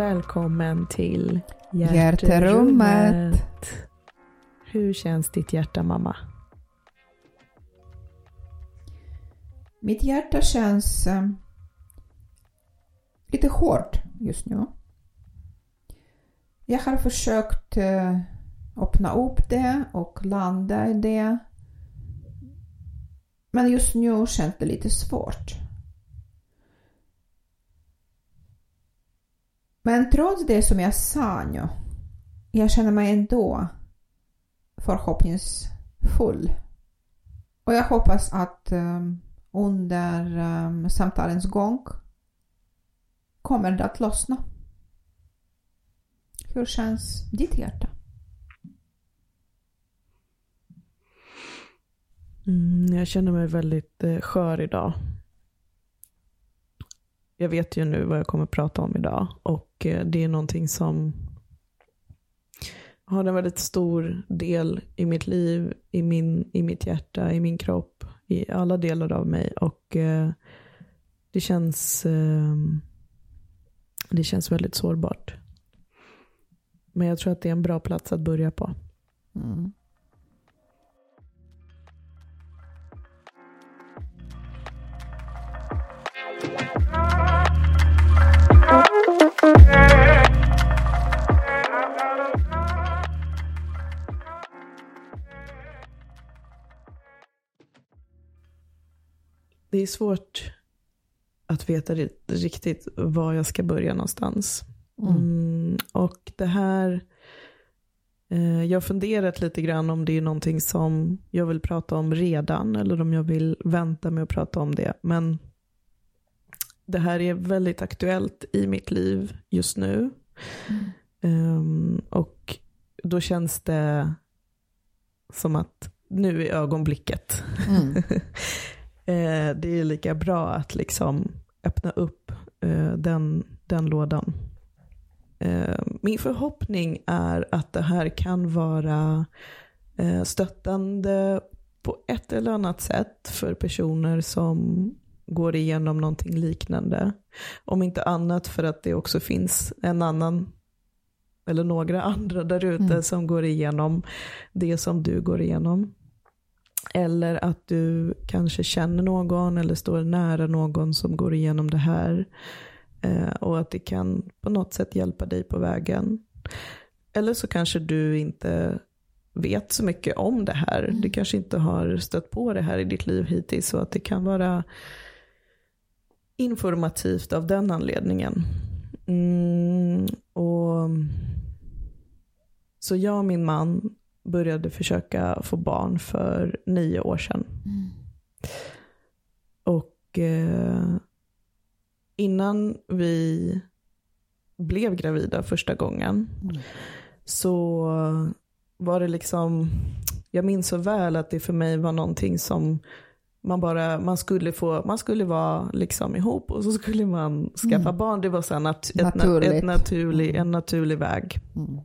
Välkommen till Hjärterummet. Hur känns ditt hjärta mamma? Mitt hjärta känns eh, lite hårt just nu. Jag har försökt eh, öppna upp det och landa i det. Men just nu känns det lite svårt. Men trots det som jag sa nu, jag känner mig ändå förhoppningsfull. Och jag hoppas att um, under um, samtalens gång kommer det att lossna. Hur känns ditt hjärta? Mm, jag känner mig väldigt eh, skör idag. Jag vet ju nu vad jag kommer att prata om idag och Eh, det är någonting som har en väldigt stor del i mitt liv, i, min, i mitt hjärta, i min kropp, i alla delar av mig och eh, det känns eh, det känns väldigt sårbart. Men jag tror att det är en bra plats att börja på. Mm. Det är svårt att veta riktigt var jag ska börja någonstans. Mm. Mm, och det här, eh, jag har funderat lite grann om det är någonting som jag vill prata om redan eller om jag vill vänta med att prata om det. Men det här är väldigt aktuellt i mitt liv just nu. Mm. Um, och då känns det som att nu är ögonblicket. Eh, det är lika bra att liksom öppna upp eh, den, den lådan. Eh, min förhoppning är att det här kan vara eh, stöttande på ett eller annat sätt för personer som går igenom någonting liknande. Om inte annat för att det också finns en annan eller några andra där ute mm. som går igenom det som du går igenom. Eller att du kanske känner någon eller står nära någon som går igenom det här. Eh, och att det kan på något sätt hjälpa dig på vägen. Eller så kanske du inte vet så mycket om det här. Mm. Du kanske inte har stött på det här i ditt liv hittills. Så att det kan vara informativt av den anledningen. Mm, och så jag och min man började försöka få barn för nio år sedan. Mm. Och eh, innan vi blev gravida första gången mm. så var det liksom, jag minns så väl att det för mig var någonting som man, bara, man, skulle få, man skulle vara liksom ihop och så skulle man skaffa mm. barn. Det var så nat ett, ett naturlig, mm. en naturlig väg. Mm.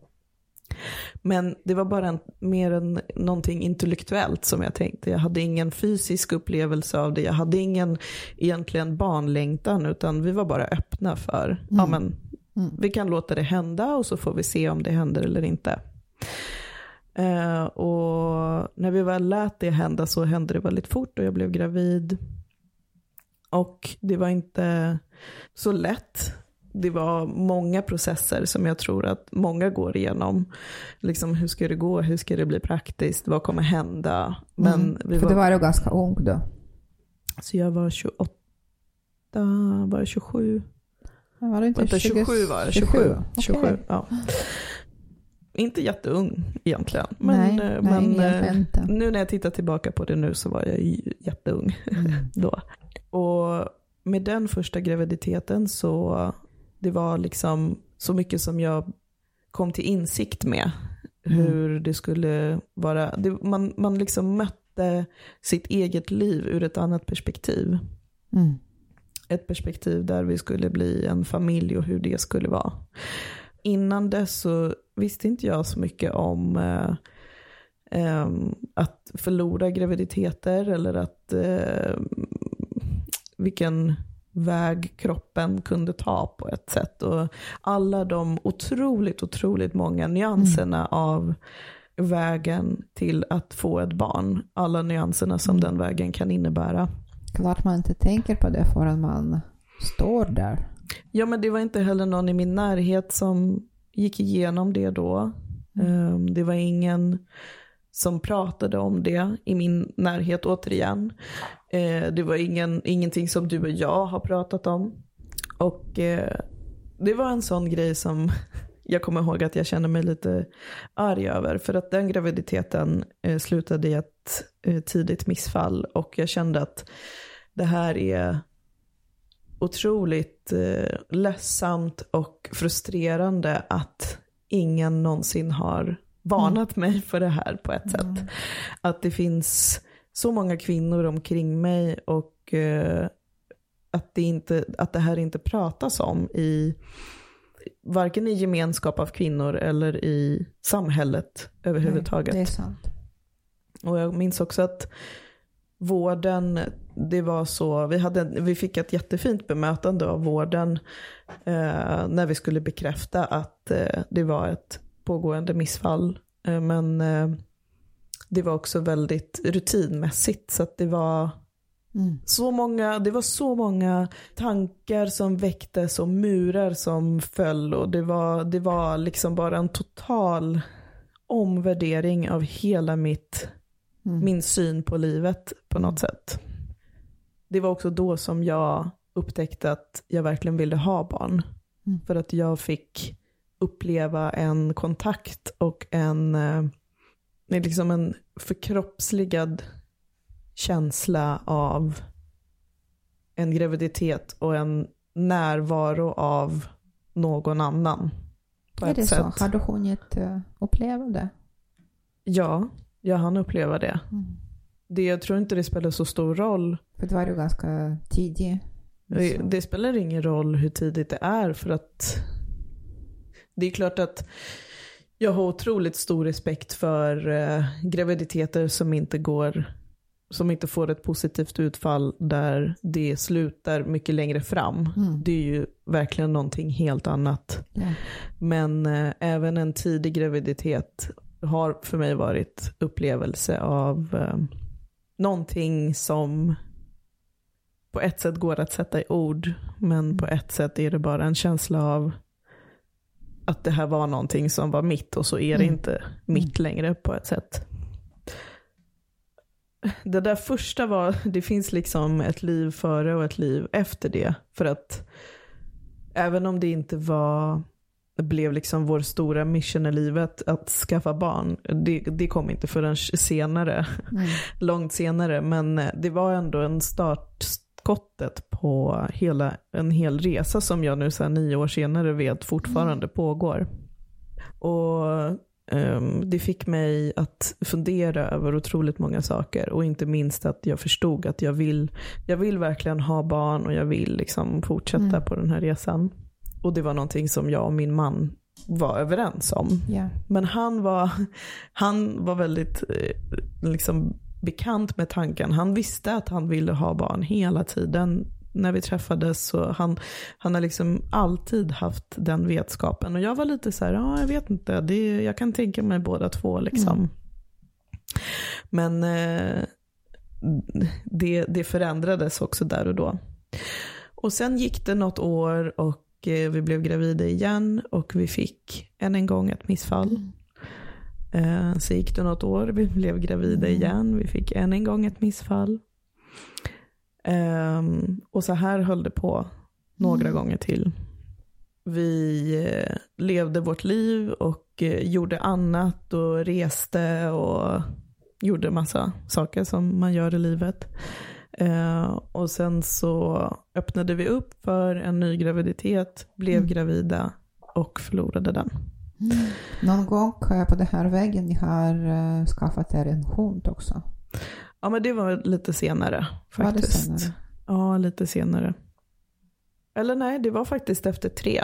Men det var bara en, mer än någonting intellektuellt som jag tänkte. Jag hade ingen fysisk upplevelse av det. Jag hade ingen egentligen barnlängtan utan vi var bara öppna för, mm. ja men mm. vi kan låta det hända och så får vi se om det händer eller inte. Uh, och när vi väl lät det hända så hände det väldigt fort och jag blev gravid. Och det var inte så lätt det var många processer som jag tror att många går igenom. Liksom, hur ska det gå? Hur ska det bli praktiskt? Vad kommer hända? Men mm, vi för var, du var ju ganska ung då. Så jag var 28, var jag 27? Var det inte Vänta, 27 var jag, 27. 27, 27 okay. ja. Inte jätteung egentligen. Men, nej, eh, men nej, eh, nu när jag tittar tillbaka på det nu så var jag jätteung mm. då. Och med den första graviditeten så det var liksom så mycket som jag kom till insikt med. Mm. Hur det skulle vara. Det, man, man liksom mötte sitt eget liv ur ett annat perspektiv. Mm. Ett perspektiv där vi skulle bli en familj och hur det skulle vara. Innan dess så visste inte jag så mycket om eh, eh, att förlora graviditeter eller att eh, vilken väg kroppen kunde ta på ett sätt. Och alla de otroligt, otroligt många nyanserna mm. av vägen till att få ett barn. Alla nyanserna som den vägen kan innebära. Klart man inte tänker på det förrän man står där. Ja men det var inte heller någon i min närhet som gick igenom det då. Mm. Ehm, det var ingen som pratade om det i min närhet återigen. Eh, det var ingen, ingenting som du och jag har pratat om. Och eh, det var en sån grej som jag kommer ihåg att jag kände mig lite arg över. För att den graviditeten eh, slutade i ett eh, tidigt missfall. Och jag kände att det här är otroligt eh, ledsamt och frustrerande att ingen någonsin har varnat mm. mig för det här på ett mm. sätt. Att det finns så många kvinnor omkring mig och eh, att, det inte, att det här inte pratas om i varken i gemenskap av kvinnor eller i samhället överhuvudtaget. Nej, det är sant. Och jag minns också att vården, det var så, vi, hade, vi fick ett jättefint bemötande av vården eh, när vi skulle bekräfta att eh, det var ett pågående missfall. Eh, men eh, det var också väldigt rutinmässigt. Så att det var Mm. Så många, det var så många tankar som väcktes och murar som föll. Och det var, det var liksom bara en total omvärdering av hela mitt, mm. min syn på livet på något sätt. Det var också då som jag upptäckte att jag verkligen ville ha barn. Mm. För att jag fick uppleva en kontakt och en, eh, liksom en förkroppsligad känsla av en graviditet och en närvaro av någon annan. På är det sätt. så? Har du hunnit uh, uppleva det? Ja, jag hann uppleva det. Mm. det. Jag tror inte det spelar så stor roll. För det var ju ganska tidigt. Det, det spelar ingen roll hur tidigt det är för att det är klart att jag har otroligt stor respekt för eh, graviditeter som inte går som inte får ett positivt utfall där det slutar mycket längre fram. Mm. Det är ju verkligen någonting helt annat. Yeah. Men eh, även en tidig graviditet har för mig varit upplevelse av eh, någonting som på ett sätt går att sätta i ord, men på ett sätt är det bara en känsla av att det här var någonting som var mitt och så är det mm. inte mitt längre på ett sätt. Det där första var, det finns liksom ett liv före och ett liv efter det. För att även om det inte var, blev liksom vår stora mission i livet att skaffa barn. Det, det kom inte förrän senare, mm. långt senare. Men det var ändå en start, skottet på hela, en hel resa som jag nu så här, nio år senare vet fortfarande mm. pågår. Och um, det fick mig att fundera över otroligt många saker och inte minst att jag förstod att jag vill, jag vill verkligen ha barn och jag vill liksom fortsätta mm. på den här resan. Och det var någonting som jag och min man var överens om. Yeah. Men han var, han var väldigt eh, liksom, bekant med tanken. Han visste att han ville ha barn hela tiden när vi träffades. Så han, han har liksom alltid haft den vetskapen. Och jag var lite så här, ja jag vet inte, det, jag kan tänka mig båda två liksom. Mm. Men eh, det, det förändrades också där och då. Och sen gick det något år och eh, vi blev gravida igen och vi fick än en gång ett missfall. Mm. Eh, så gick det något år, vi blev gravida mm. igen, vi fick än en gång ett missfall. Um, och så här höll det på några mm. gånger till. Vi eh, levde vårt liv och eh, gjorde annat och reste och gjorde massa saker som man gör i livet. Uh, och sen så öppnade vi upp för en ny graviditet, blev mm. gravida och förlorade den. Mm. Någon gång på den här vägen ni har uh, skaffat er en hund också? Ja men det var lite senare faktiskt. Var det senare? Ja, lite senare. Eller nej, det var faktiskt efter tre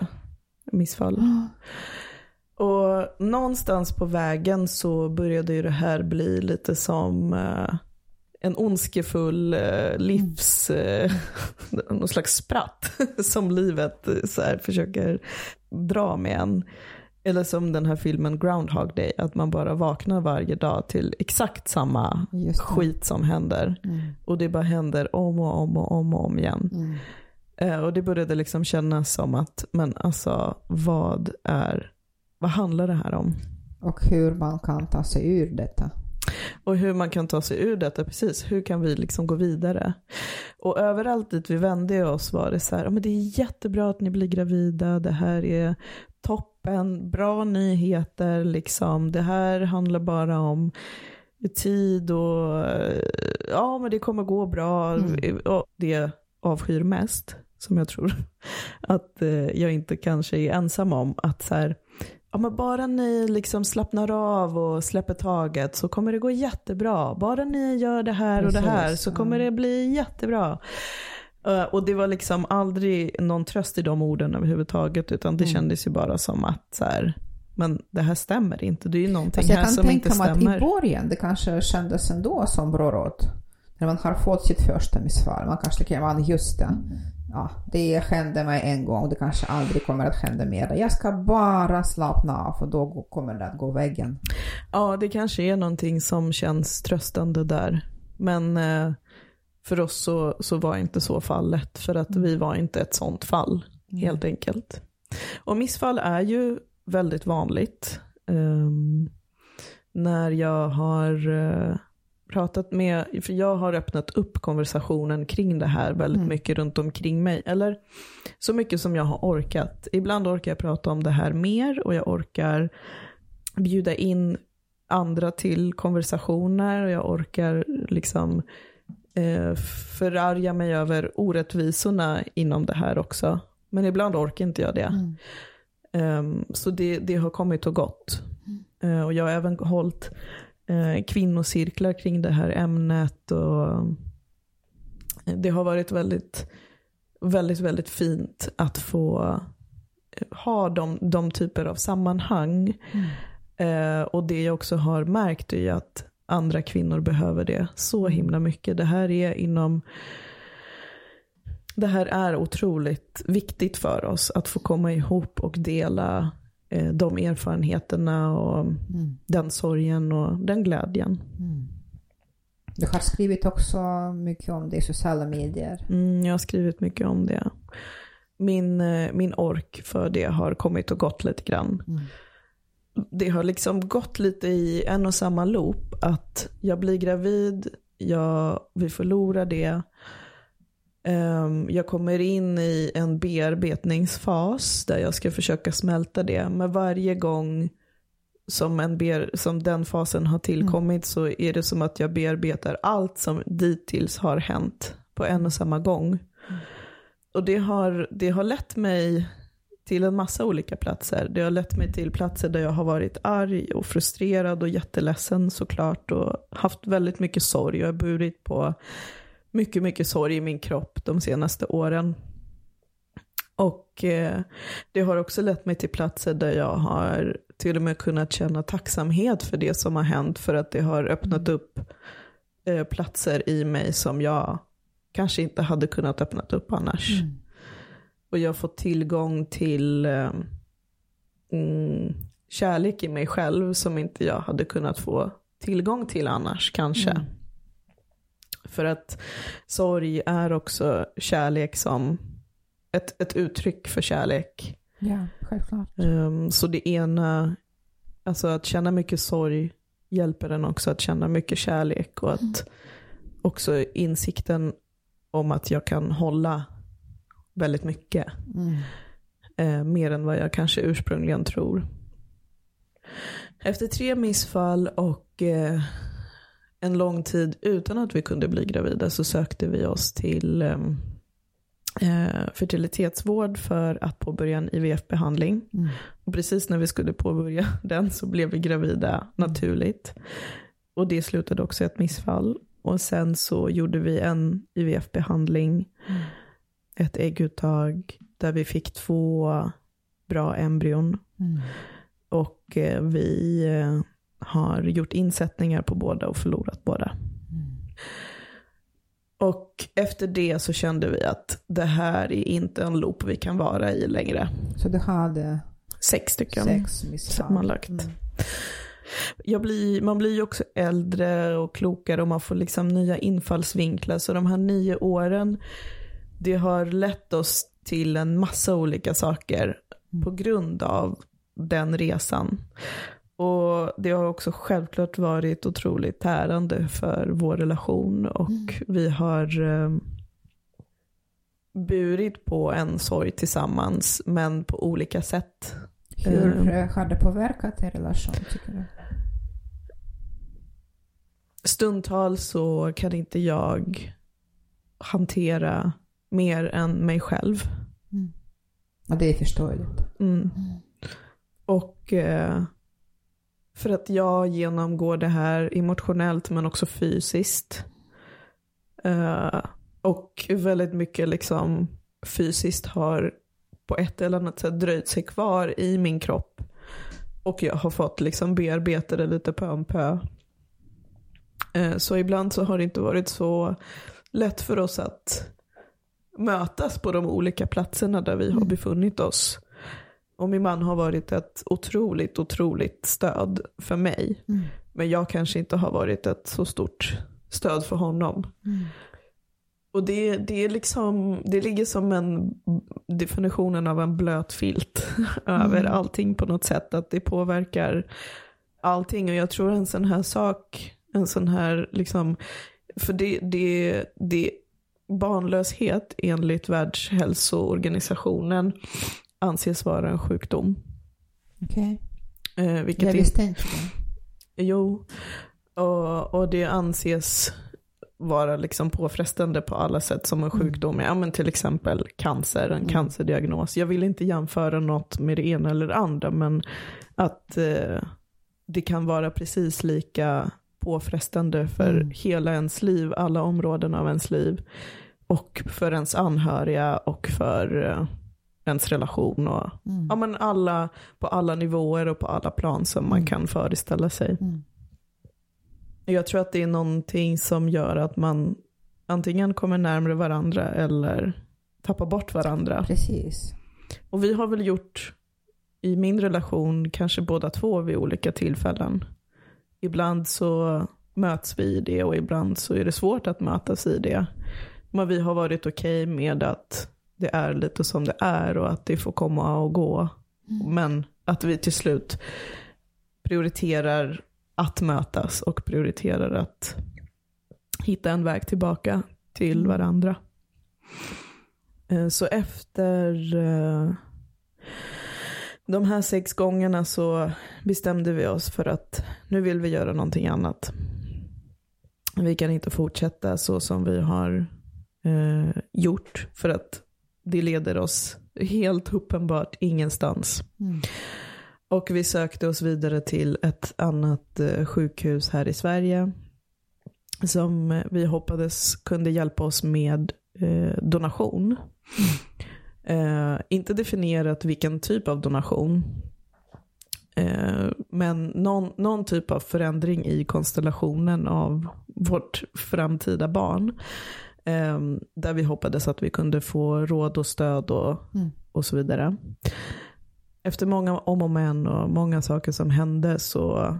missfall. Mm. Och någonstans på vägen så började ju det här bli lite som, uh, en ondskefull eh, livs, eh, någon slags spratt som livet eh, så försöker dra med en. Eller som den här filmen Groundhog Day, att man bara vaknar varje dag till exakt samma skit som händer. Mm. Och det bara händer om och om och om och om igen. Mm. Eh, och det började liksom kännas som att, men alltså vad är, vad handlar det här om? Och hur man kan ta sig ur detta. Och hur man kan ta sig ur detta, precis. Hur kan vi liksom gå vidare? Och överallt dit vi vände oss var det så här, "Ja, men det är jättebra att ni blir gravida, det här är toppen, bra nyheter, liksom. Det här handlar bara om tid och eh, ja, men det kommer gå bra. Mm. Och det avskyr mest, som jag tror att eh, jag inte kanske är ensam om, att så här, Ja, men bara ni liksom slappnar av och släpper taget så kommer det gå jättebra. Bara ni gör det här och det här Precis, så ja. kommer det bli jättebra. Eh, och det var liksom aldrig någon tröst i de orden överhuvudtaget utan det Mm. kändes ju bara som att så här, men det här stämmer inte. Det är ju någonting jag här kan som inte tänka mig att stämmer. i början det kanske kändes ändå som bra råd. När man har fått sitt första missfall. Man kanske tänker, man just det. Ja, det hände mig en gång, det kanske aldrig kommer att hända mer. Jag ska bara slappna av och då kommer det att gå väggen. Ja, det kanske är någonting som känns tröstande där. Men eh, för oss så, så var inte så fallet. För att vi var inte ett sånt fall, helt enkelt. Och missfall är ju väldigt vanligt. Ehm, när jag har eh, pratat med, för jag har öppnat upp konversationen kring det här väldigt Mm. mycket runt omkring mig. Eller så mycket som jag har orkat. Ibland orkar jag prata om det här mer och jag orkar bjuda in andra till konversationer och jag orkar liksom eh, förarga mig över orättvisorna inom det här också. Men ibland orkar inte jag det. Mm. Ehm, så det, det har kommit och gått. Eh, och jag har även hållit eh, kvinnocirklar kring det här ämnet. Och eh, det har varit väldigt, väldigt, väldigt fint att få eh, ha de, de typer av sammanhang. Mm. Eh, och det jag också har märkt är att andra kvinnor behöver det så himla mycket. Det här är inom det här är otroligt viktigt för oss att få komma ihop och dela eh, de erfarenheterna och Mm. den sorgen och den glädjen. Mm. Du har skrivit också mycket om det i sociala medier. Mm, jag har skrivit mycket om det. Min, eh, min ork för det har kommit och gått lite grann. Mm. det har liksom gått lite i en och samma loop. Att jag blir gravid, jag, vi förlorar det. Ehm, jag kommer in i en bearbetningsfas där jag ska försöka smälta det. Men varje gång som, en bear, som den fasen har tillkommit så är det som att jag bearbetar allt som dittills har hänt på en och samma gång. Och det har, det har lett mig till en massa olika platser. Det har lett mig till platser där jag har varit arg och frustrerad och jätteledsen såklart och haft väldigt mycket sorg. Jag har burit på mycket, mycket sorg i min kropp de senaste åren. Och eh, det har också lett mig till platser där jag har till och med kunnat känna tacksamhet för det som har hänt för att det har öppnat upp eh, platser i mig som jag kanske inte hade kunnat öppnat upp annars. Mm. Och jag fått tillgång till eh, mm, kärlek i mig själv som inte jag hade kunnat få tillgång till annars kanske. Mm. För att sorg är också kärlek som ett, ett uttryck för kärlek. Ja, självklart. Um, så det ena, alltså att känna mycket sorg hjälper en också att känna mycket kärlek och att också insikten om att jag kan hålla väldigt mycket. Mm. Eh, mer än vad jag kanske ursprungligen tror. Efter tre missfall och eh, en lång tid utan att vi kunde bli gravida så sökte vi oss till eh, eh, fertilitetsvård för att påbörja en IVF-behandling. Mm. Och precis när vi skulle påbörja den så blev vi gravida naturligt. Och det slutade också i ett missfall. Och sen så gjorde vi en IVF-behandling, Mm. Ett ägguttag där vi fick två bra embryon. Mm. Och eh, vi eh, har gjort insättningar på båda och förlorat båda. Mm. efter det så kände vi att det här är inte en loop vi kan vara i längre. Så du hade Sex stycken sex missfall? sammanlagt. Mm. Blir, man blir ju också äldre och klokare och man får liksom nya infallsvinklar. Så de här nio åren, det har lett oss till en massa olika saker Mm. på grund av den resan. Och det har också självklart varit otroligt tärande för vår relation och Mm. vi har eh, burit på en sorg tillsammans men på olika sätt. Hur eh, har det påverkat er relation tycker du? Stundtals så kan inte jag hantera mer än mig själv. Och det är förståeligt. Mm. Och eh, för att jag genomgår det här emotionellt men också fysiskt. Eh, och väldigt mycket liksom fysiskt har på ett eller annat sätt dröjt sig kvar i min kropp. Och jag har fått liksom bearbeta det lite pö om pö. Eh, så ibland så har det inte varit så lätt för oss att mötas på de olika platserna där vi har befunnit oss. Och min man har varit ett otroligt, otroligt stöd för mig. Mm. Men jag kanske inte har varit ett så stort stöd för honom. Mm. Och det, det är liksom, det ligger som en definitionen av en blöt filt över Mm. allting på något sätt. Att det påverkar allting. Och jag tror en sån här sak, en sån här liksom, för det, det, det barnlöshet enligt Världshälsoorganisationen anses vara en sjukdom. Okej. Eh, vilket Jag är- visste inte det. Jo, och, och det anses vara liksom påfrestande på alla sätt som en sjukdom är. Ja, men till exempel cancer, en cancerdiagnos. Jag vill inte jämföra något med det ena eller det andra, men att eh, det kan vara precis lika påfrestande för Mm. hela ens liv, alla områden av ens liv. Och för ens anhöriga och för eh, ens relation. Och, Mm. ja, men alla, på alla nivåer och på alla plan som man Mm. kan föreställa sig. Mm. Jag tror att det är någonting som gör att man antingen kommer närmare varandra eller tappar bort varandra. Precis. Och vi har väl gjort i min relation kanske båda två vid olika tillfällen. Ibland så möts vi i det och ibland så är det svårt att mötas i det. Men vi har varit okej med att det är lite som det är och att det får komma och gå. Men att vi till slut prioriterar att mötas och prioriterar att hitta en väg tillbaka till varandra. Eh, Så efter eh, de här sex gångerna så bestämde vi oss för att nu vill vi göra någonting annat. Vi kan inte fortsätta så som vi har eh, gjort för att det leder oss helt uppenbart ingenstans. Mm. Och vi sökte oss vidare till ett annat eh, sjukhus här i Sverige. Som vi hoppades kunde hjälpa oss med eh, donation. Eh, inte definierat vilken typ av donation. Eh, men någon, någon typ av förändring i konstellationen av vårt framtida barn. Eh, där vi hoppades att vi kunde få råd och stöd och, Mm. och så vidare. Efter många om och men och många saker som hände så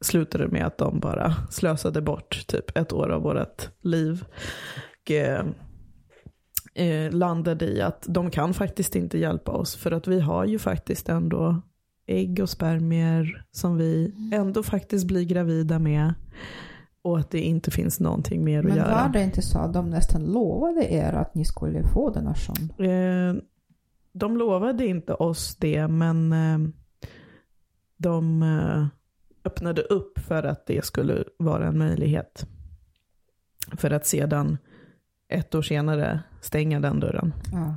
slutade det med att de bara slösade bort typ ett år av vårt liv. Och, eh, landade i att de kan faktiskt inte hjälpa oss för att vi har ju faktiskt ändå ägg och spermier som vi ändå faktiskt blir gravida med och att det inte finns någonting mer att Men göra. var det inte så att de nästan lovade er att ni skulle få donation? Eh, de lovade inte oss det, men eh, de eh, öppnade upp för att det skulle vara en möjlighet. För att sedan ett år senare stänga den dörren. Ja.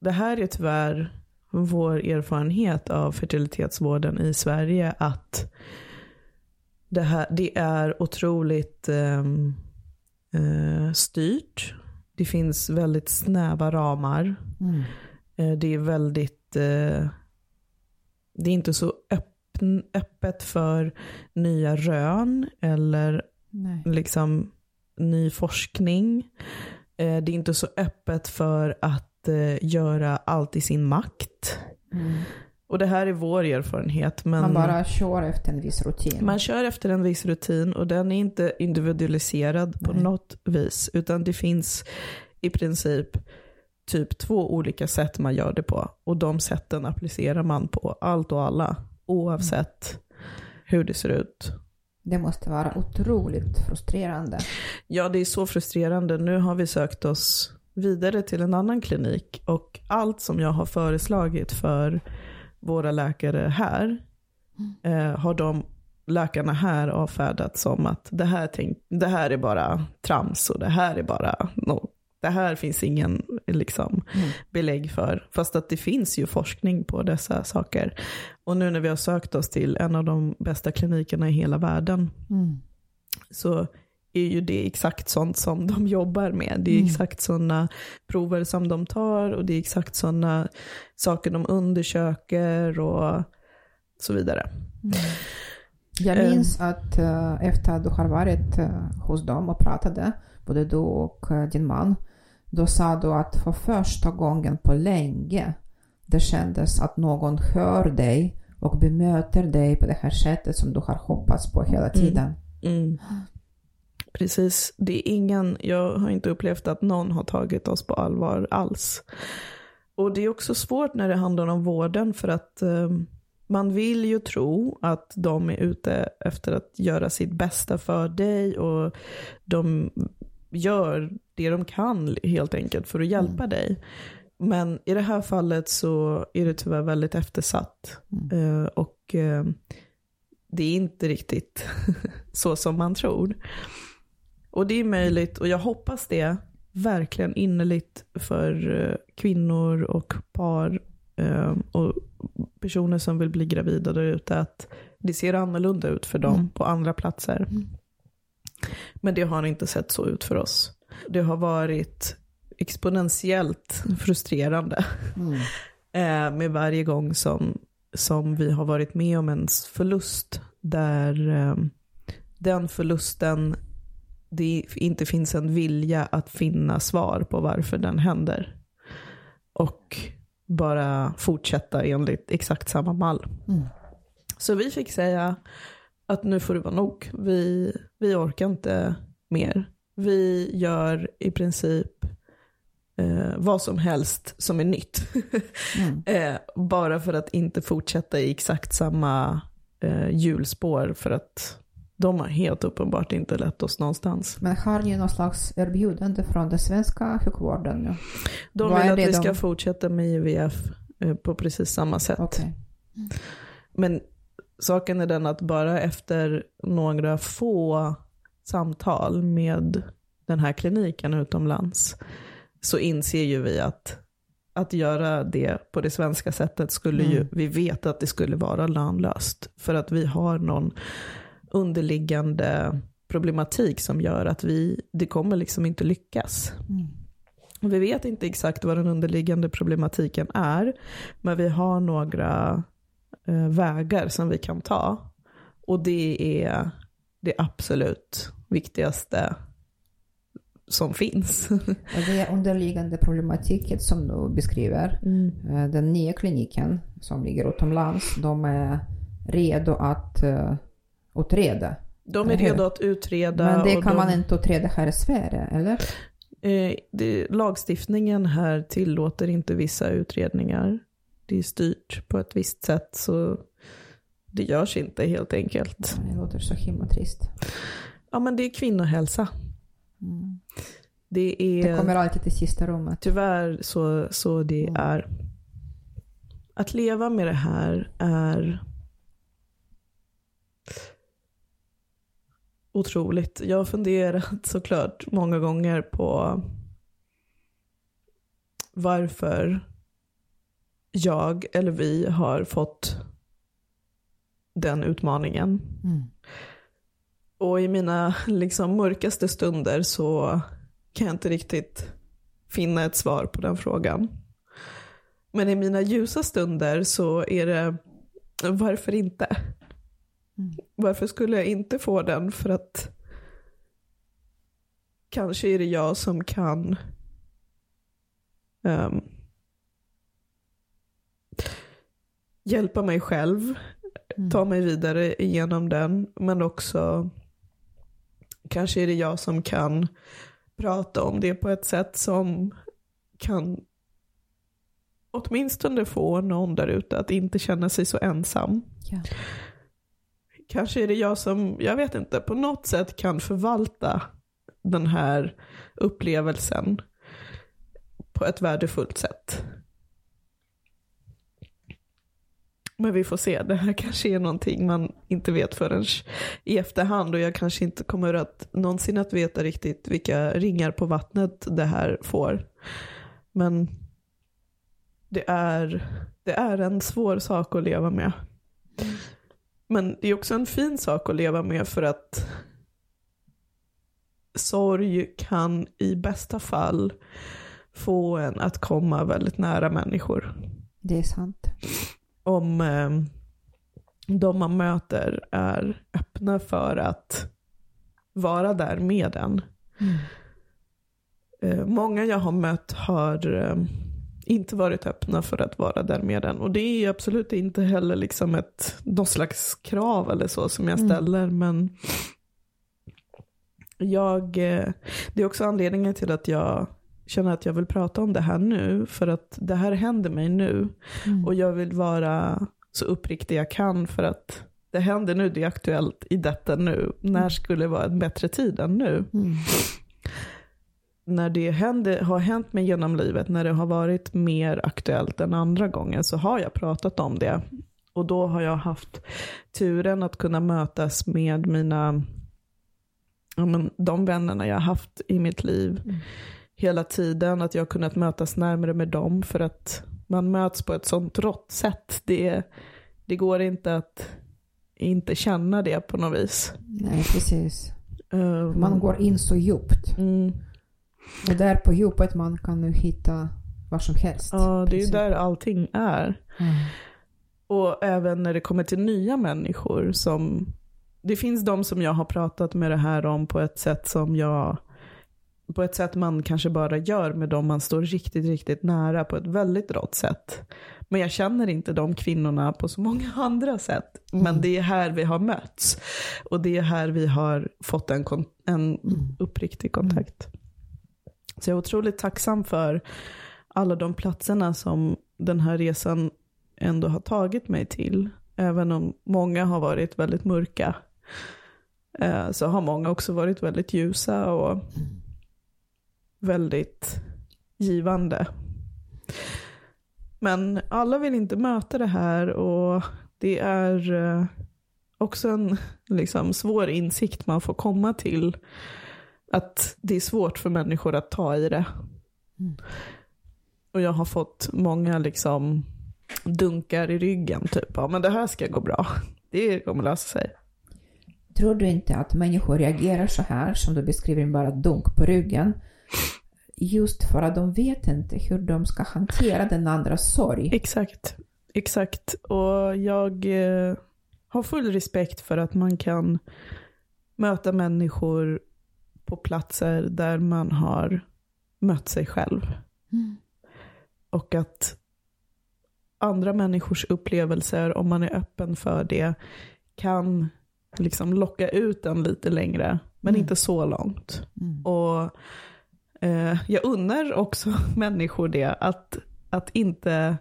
Det här är tyvärr vår erfarenhet av fertilitetsvården i Sverige att det, här, det är otroligt ehm, eh, styrt. Det finns väldigt snäva ramar. Mm. Eh, Det är väldigt, eh, det är inte så öppn, öppet för nya rön eller Nej. liksom ny forskning. Eh, det är inte så öppet för att eh, göra allt i sin makt. Mm. Och det här är vår erfarenhet. Men Man bara kör efter en viss rutin. man kör efter en viss rutin och den är inte individualiserad på Nej. något vis. Utan det finns i princip typ två olika sätt man gör det på. Och de sätten applicerar man på allt och alla. Oavsett hur det ser ut. Det måste vara otroligt frustrerande. Ja, det är så frustrerande. Nu har vi sökt oss vidare till en annan klinik och allt som jag har föreslagit för våra läkare här eh, har de läkarna här avfärdat som att det här, tänk, det här är bara trams och det här är bara no, det här finns ingen liksom, Mm. belägg för. Fast att det finns ju forskning på dessa saker. Och nu när vi har sökt oss till en av de bästa klinikerna i hela världen Mm. så är ju det exakt sånt som de jobbar med. Det är Mm. exakt sådana prover som de tar och det är exakt sådana saker de undersöker och så vidare. Jag Eh. minns att eh, efter att du har varit eh, hos dem och pratade, både du och eh, din man, då sa du att för första gången på länge det kändes att någon hör dig och bemöter dig på det här sättet som du har hoppats på hela tiden. Mm. Precis, det är ingen, jag har inte upplevt att någon har tagit oss på allvar alls. Och det är också svårt när det handlar om vården för att eh, man vill ju tro att de är ute efter att göra sitt bästa för dig och de gör det de kan helt enkelt för att hjälpa dig. Men i det här fallet så är det tyvärr väldigt eftersatt. Eh, och eh, det är inte riktigt så som man tror. Och det är möjligt, och jag hoppas det verkligen innerligt för eh, kvinnor och par eh, och personer som vill bli gravida där ute, att det ser annorlunda ut för dem Mm. på andra platser. Mm. Men det har inte sett så ut för oss. Det har varit exponentiellt frustrerande Mm. eh, med varje gång som, som vi har varit med om en förlust där eh, den förlusten, det inte finns en vilja att finna svar på varför den händer. Och bara fortsätta enligt exakt samma mall. Mm. Så vi fick säga att nu får det vara nog. Vi, vi orkar inte mer. Vi gör i princip eh, vad som helst som är nytt. Mm. eh, bara för att inte fortsätta i exakt samma eh, hjulspår. För att de har helt uppenbart inte lett oss någonstans. Men har ni någon slags erbjudande från den svenska sjukvården nu? De Vad vill att vi ska de- fortsätta med IVF eh, på precis samma sätt. Okej. Men saken är den att bara efter några få samtal med den här kliniken utomlands så inser ju vi att att göra det på det svenska sättet skulle ju, Mm. vi vet att det skulle vara lönlöst. För att vi har någon underliggande problematik som gör att vi, det kommer liksom inte lyckas. Mm. Vi vet inte exakt vad den underliggande problematiken är, men vi har några vägar som vi kan ta. Och det är det absolut viktigaste som finns. Det underliggande problematiken som du beskriver, eh, den nya kliniken som ligger utomlands, de är redo att uh, utreda. De är redo att utreda. Men det kan de, man inte utreda här i Sverige, eller? eh, det, lagstiftningen här tillåter inte vissa utredningar. Det är styrt på ett visst sätt så det görs inte helt enkelt. Det låter så himla trist. Ja men det är kvinnohälsa. Mm. Det är Det kommer alltid till sista rummet. tyvärr så, så det Mm. är. Att leva med det här är otroligt. Jag har funderat såklart många gånger på varför jag eller vi har fått den utmaningen. Mm. Och i mina liksom, mörkaste stunder så kan jag inte riktigt finna ett svar på den frågan. Men i mina ljusa stunder så är det, varför inte? Mm. Varför skulle jag inte få den? För att kanske är det jag som kan um, hjälpa mig själv, mm. ta mig vidare igenom den, men också kanske är det jag som kan prata om det på ett sätt som kan åtminstone få någon där ute att inte känna sig så ensam. Ja. Kanske är det jag som, jag vet inte, på något sätt kan förvalta den här upplevelsen på ett värdefullt sätt. Men vi får se, det här kanske är någonting man inte vet förrän i efterhand och jag kanske inte kommer att någonsin att veta riktigt vilka ringar på vattnet det här får. Men det är, det är en svår sak att leva med. Men det är också en fin sak att leva med för att sorg kan i bästa fall få en att komma väldigt nära människor. Det är sant. Om eh, de man möter är öppna för att vara där med en. Mm. Eh, många jag har mött har eh, inte varit öppna för att vara där med en. Och det är absolut inte heller liksom ett, något slags krav eller så som jag mm. ställer. Mm. Men jag, det är också anledningen till att jag känner att jag vill prata om det här nu. För att det här händer mig nu. Mm. Och jag vill vara så uppriktig jag kan för att det händer nu, det är aktuellt i detta nu. När mm. skulle vara en bättre tid än nu? Mm när det händer, har hänt mig genom livet, när det har varit mer aktuellt än andra gånger, så har jag pratat om det. Och då har jag haft turen att kunna mötas med mina, ja, men, de vännerna jag har haft i mitt liv mm. Hela tiden. Att jag har kunnat mötas närmare med dem för att man möts på ett sånt rått sätt. Det, det går inte att inte känna det på något vis. Nej, precis. Um, man går in så djupt. Mm. Och där på djupet man kan nu hitta vad som helst. Ja, det är ju där allting är. Mm. Och även när det kommer till nya människor som, det finns de som jag har pratat med det här om på ett sätt som jag, på ett sätt man kanske bara gör med dem man står riktigt, riktigt nära på ett väldigt rått sätt. Men jag känner inte de kvinnorna på så många andra sätt. Men mm. det är här vi har mötts. Och det är här vi har fått en, en mm. uppriktig kontakt. Så jag är otroligt tacksam för alla de platserna som den här resan ändå har tagit mig till. Även om många har varit väldigt mörka eh, så har många också varit väldigt ljusa och väldigt givande. Men alla vill inte möta det här och det är eh, också en liksom, svår insikt man får komma till att det är svårt för människor att ta i det. Mm. Och jag har fått många liksom dunkar i ryggen, typ, ja men det här ska gå bra. Det kommer lösa sig. Tror du inte att människor reagerar så här, som du beskriver, bara dunk på ryggen, just för att de vet inte hur de ska hantera den andras sorg? Exakt, exakt. Och jag eh, har full respekt för att man kan möta människor på platser där man har mött sig själv. Mm. Och att andra människors upplevelser, om man är öppen för det, kan liksom locka ut en lite längre, men mm. inte så långt. Mm. Och jag unnar också människor det, att, att inte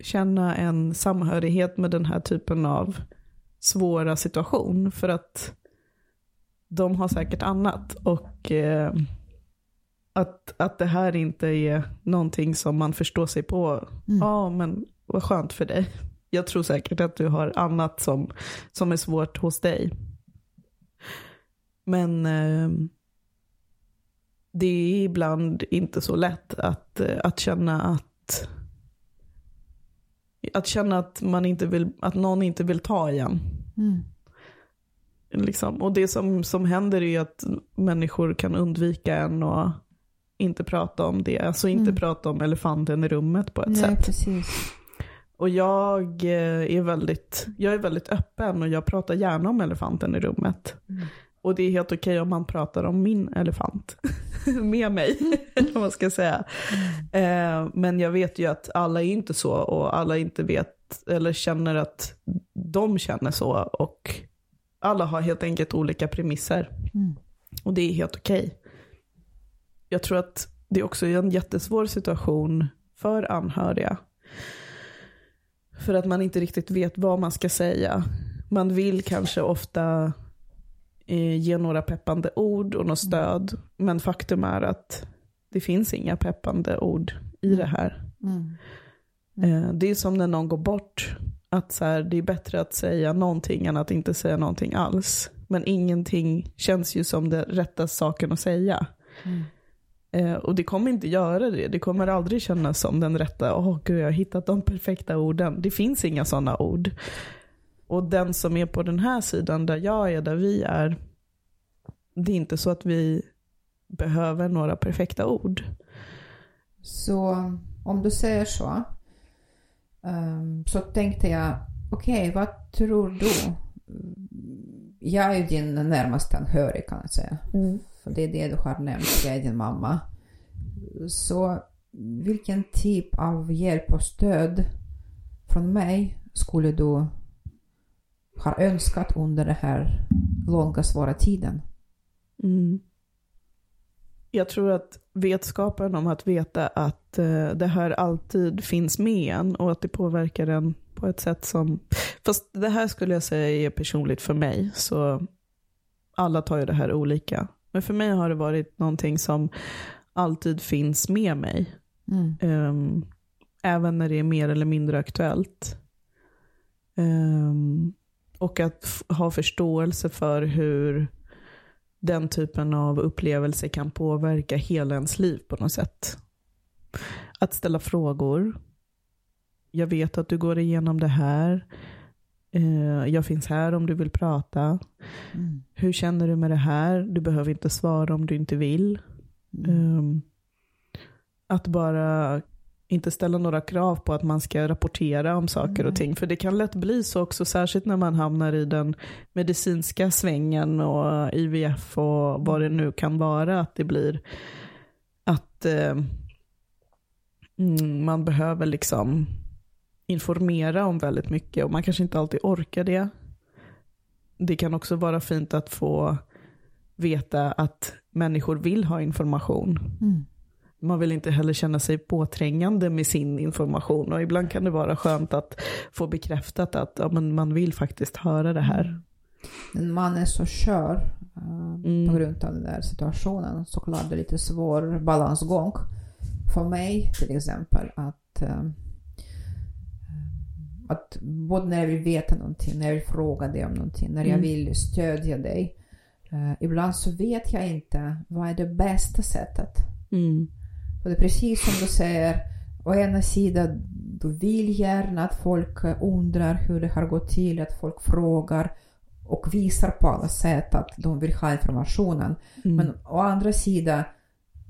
känna en samhörighet med den här typen av svåra situation. För att de har säkert annat. Och eh, att, att det här inte är någonting som man förstår sig på. Mm. Ja, men vad skönt för dig. Jag tror säkert att du har annat som, som är svårt hos dig. Men eh, det är ibland inte så lätt att, att känna att att känna att, man inte vill, att någon inte vill ta igen. Mm. Liksom. Och det som, som händer är att människor kan undvika en och inte prata om det. Alltså inte mm. prata om elefanten i rummet på ett Nej, sätt. Precis. Och jag eh, är, väldigt, jag är väldigt öppen och jag pratar gärna om elefanten i rummet. Mm. Och det är helt okej om man pratar om min elefant med mig, vad man ska säga. Eh, men jag vet ju att alla är inte så och alla inte vet eller känner att de känner så. Och alla har helt enkelt olika premisser. Mm. Och det är helt okej. Jag tror att det är också en jättesvår situation för anhöriga. För att man inte riktigt vet vad man ska säga. Man vill kanske ofta eh, ge några peppande ord och något stöd. Men faktum är att det finns inga peppande ord i det här. Mm. Eh, det är som när någon går bort. Att så här, det är bättre att säga någonting än att inte säga någonting alls. Men ingenting känns ju som det rätta saken att säga. Mm. Eh, och det kommer inte göra det. Det kommer aldrig kännas som den rätta, åh gud jag har hittat de perfekta orden. Det finns inga sådana ord. Och den som är på den här sidan där jag är, där vi är, det är inte så att vi behöver några perfekta ord. Så om du säger så, ehm, så tänkte jag, okej, vad tror du? Jag är ju din närmaste anhörig kan jag säga. För det är det du har nämnt, jag är din mamma. Så vilken typ av hjälp och stöd från mig skulle du ha önskat under den här långa svåra tiden? Mm. Jag tror att vetskapen om att veta att eh, det här alltid finns med en och att det påverkar en på ett sätt som... Fast det här skulle jag säga är personligt för mig, så alla tar ju det här olika. Men för mig har det varit någonting som alltid finns med mig. Mm. Ehm, även när det är mer eller mindre aktuellt. Ehm, och att ha förståelse för hur den typen av upplevelse kan påverka hela ens liv på något sätt. Att ställa frågor. Jag vet att du går igenom det här. Eh, jag finns här om du vill prata. Mm. Hur känner du med det här? Du behöver inte svara om du inte vill. Mm. Ehm, att bara inte ställa några krav på att man ska rapportera om saker och Nej. ting. För det kan lätt bli så också, särskilt när man hamnar i den medicinska svängen och IVF och vad det nu kan vara. Att det blir att eh, mm, man behöver liksom informera om väldigt mycket och man kanske inte alltid orkar det. Det kan också vara fint att få veta att människor vill ha information. Mm. Man vill inte heller känna sig påträngande med sin information och ibland kan det vara skönt att få bekräftat att ja, men man vill faktiskt höra det här. Men man är så skör eh, Mm. på grund av den där situationen. Såklart det är lite svår balansgång för mig till exempel att, eh, att både när jag vill veta någonting, när jag vill fråga dig om någonting, när jag Mm. vill stödja dig. eh, ibland så vet jag inte vad är det bästa sättet. Mm. Och det är precis som du säger, å ena sidan du vill gärna att folk undrar hur det har gått till, att folk frågar och visar på alla sätt att de vill ha informationen. Mm. Men å andra sidan,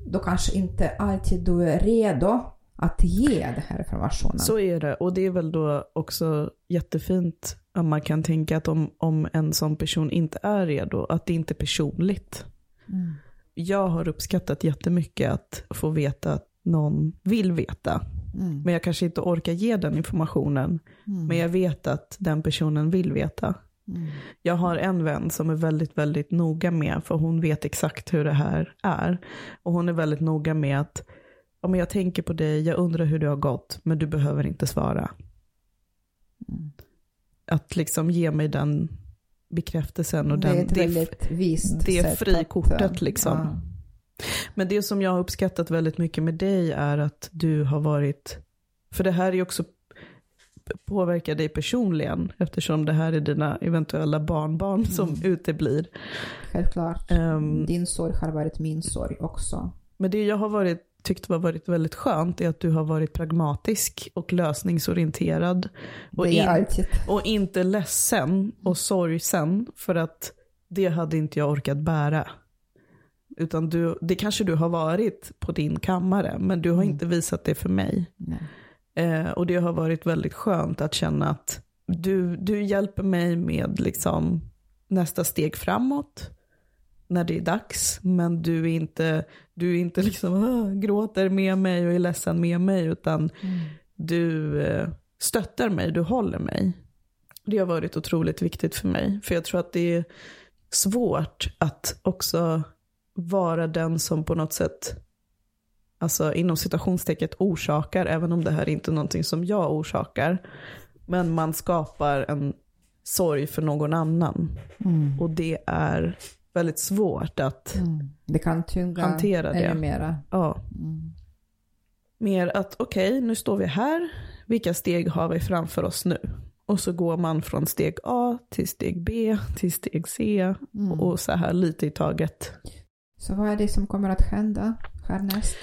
då kanske inte alltid du är redo att ge den här informationen. Så är det. Och det är väl då också jättefint om man kan tänka att om, om en sån person inte är redo, att det inte är personligt. Mm. Jag har uppskattat jättemycket att få veta att någon vill veta. Mm. Men jag kanske inte orkar ge den informationen. Mm. Men jag vet att den personen vill veta. Mm. Jag har en vän som är väldigt, väldigt noga med, för hon vet exakt hur det här är. Och hon är väldigt noga med att, ja, men jag tänker på dig, jag undrar hur det har gått, men du behöver inte svara. Mm. Att liksom ge mig den bekräftelsen och det är den, det, väldigt vist det frikortet att, eh, liksom. ja. Men det som jag har uppskattat väldigt mycket med dig är att du har varit, för det här är också påverkar dig personligen eftersom det här är dina eventuella barnbarn som Mm. uteblir. Självklart. Ehm, Din sorg har varit min sorg också. Men det jag har varit, tyckt har varit väldigt skönt är att du har varit pragmatisk och lösningsorienterad. Och, in, och inte ledsen och sorgsen för att det hade inte jag orkat bära. Utan du, det kanske du har varit på din kammare men du har Mm. inte visat det för mig. Eh, och det har varit väldigt skönt att känna att du, du hjälper mig med liksom nästa steg framåt. När det är dags. Men du är inte, du är inte liksom "Åh", gråter med mig och är ledsen med mig. Utan du eh, stöttar mig, du håller mig. Det har varit otroligt viktigt för mig. För jag tror att det är svårt att också vara den som på något sätt, alltså inom citationstecket orsakar, även om det här inte är någonting som jag orsakar. Men man skapar en sorg för någon annan. Mm. Och det är väldigt svårt att, Mm. Det kan tynga Hantera det. ännu mera. ja, Mm. mer att okej, nu står vi här, vilka steg har vi framför oss nu? Och så går man från steg A till steg B till steg C Mm. och så här lite i taget. Så vad är det som kommer att hända härnäst?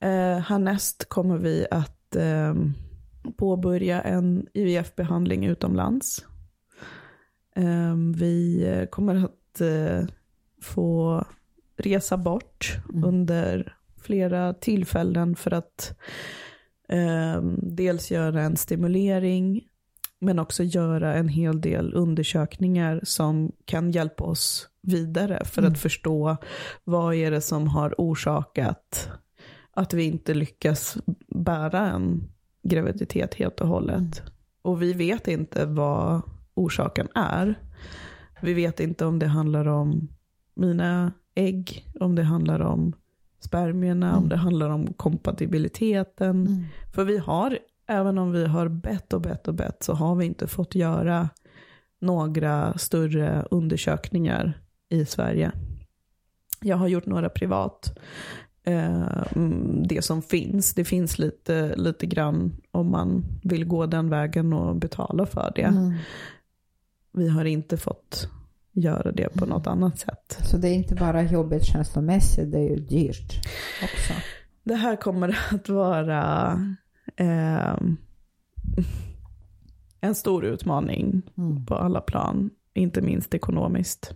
Eh, härnäst kommer vi att eh, påbörja en IVF-behandling utomlands. Eh, vi kommer att eh, få resa bort Mm. under flera tillfällen för att eh, dels göra en stimulering men också göra en hel del undersökningar som kan hjälpa oss vidare för Mm. att förstå vad är det som har orsakat att vi inte lyckas bära en graviditet helt och hållet. Och vi vet inte vad orsaken är. Vi vet inte om det handlar om mina ägg, om det handlar om spermierna, om Mm. det handlar om kompatibiliteten. Mm. För vi har, även om vi har bett och bett och bett, så har vi inte fått göra några större undersökningar i Sverige. Jag har gjort några privat. Eh, mm, det som finns, det finns lite, lite grann om man vill gå den vägen och betala för det. Mm. Vi har inte fått göra det på något annat sätt. Så det är inte bara jobbigt känslomässigt, det är ju dyrt också. Det här kommer att vara eh, en stor utmaning Mm. på alla plan, inte minst ekonomiskt.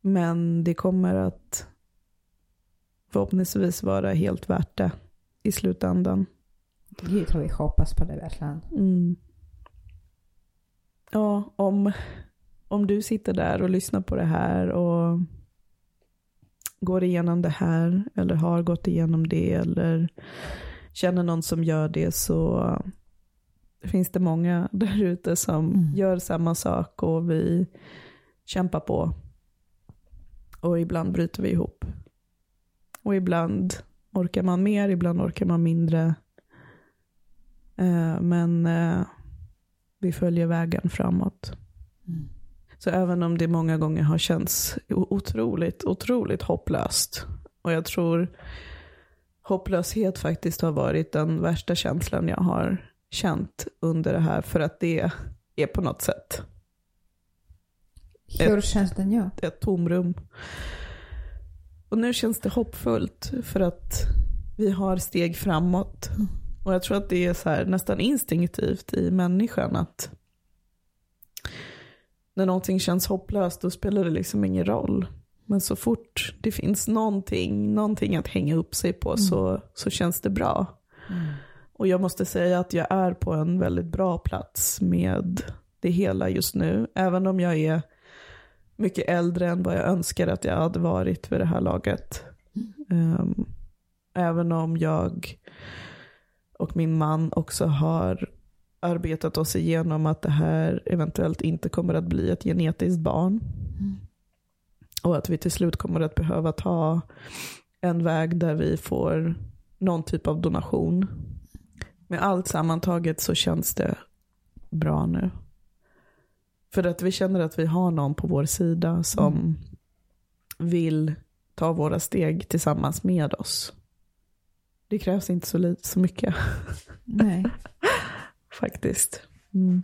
Men det kommer att förhoppningsvis vara helt värt det i slutändan. Gud vad vi hoppas på det verkligen. Mm. Ja, om, om du sitter där och lyssnar på det här och går igenom det här eller har gått igenom det eller känner någon som gör det så finns det många där ute som Mm. gör samma sak och vi kämpar på. Och ibland bryter vi ihop. Och ibland orkar man mer, ibland orkar man mindre. Eh, men eh, vi följer vägen framåt. Mm. Så även om det många gånger har känts otroligt, otroligt hopplöst. Och jag tror hopplöshet faktiskt har varit den värsta känslan jag har känt under det här. För att det är på något sätt Hur känns det nu? ett tomrum. Och nu känns det hoppfullt för att vi har steg framåt. Mm. Och jag tror att det är så nästan instinktivt i människan att när någonting känns hopplöst då spelar det liksom ingen roll. Men så fort det finns någonting, någonting att hänga upp sig på så, så känns det bra. Mm. Och jag måste säga att jag är på en väldigt bra plats med det hela just nu. Även om jag är mycket äldre än vad jag önskar att jag hade varit vid det här laget. Ehm, även om jag och min man också har arbetat oss igenom att det här eventuellt inte kommer att bli ett genetiskt barn. Mm. Och att vi till slut kommer att behöva ta en väg där vi får någon typ av donation. Med allt sammantaget så känns det bra nu. För att vi känner att vi har någon på vår sida som vill ta våra steg tillsammans med oss. Det krävs inte så, lite, så mycket Nej. faktiskt. Mm.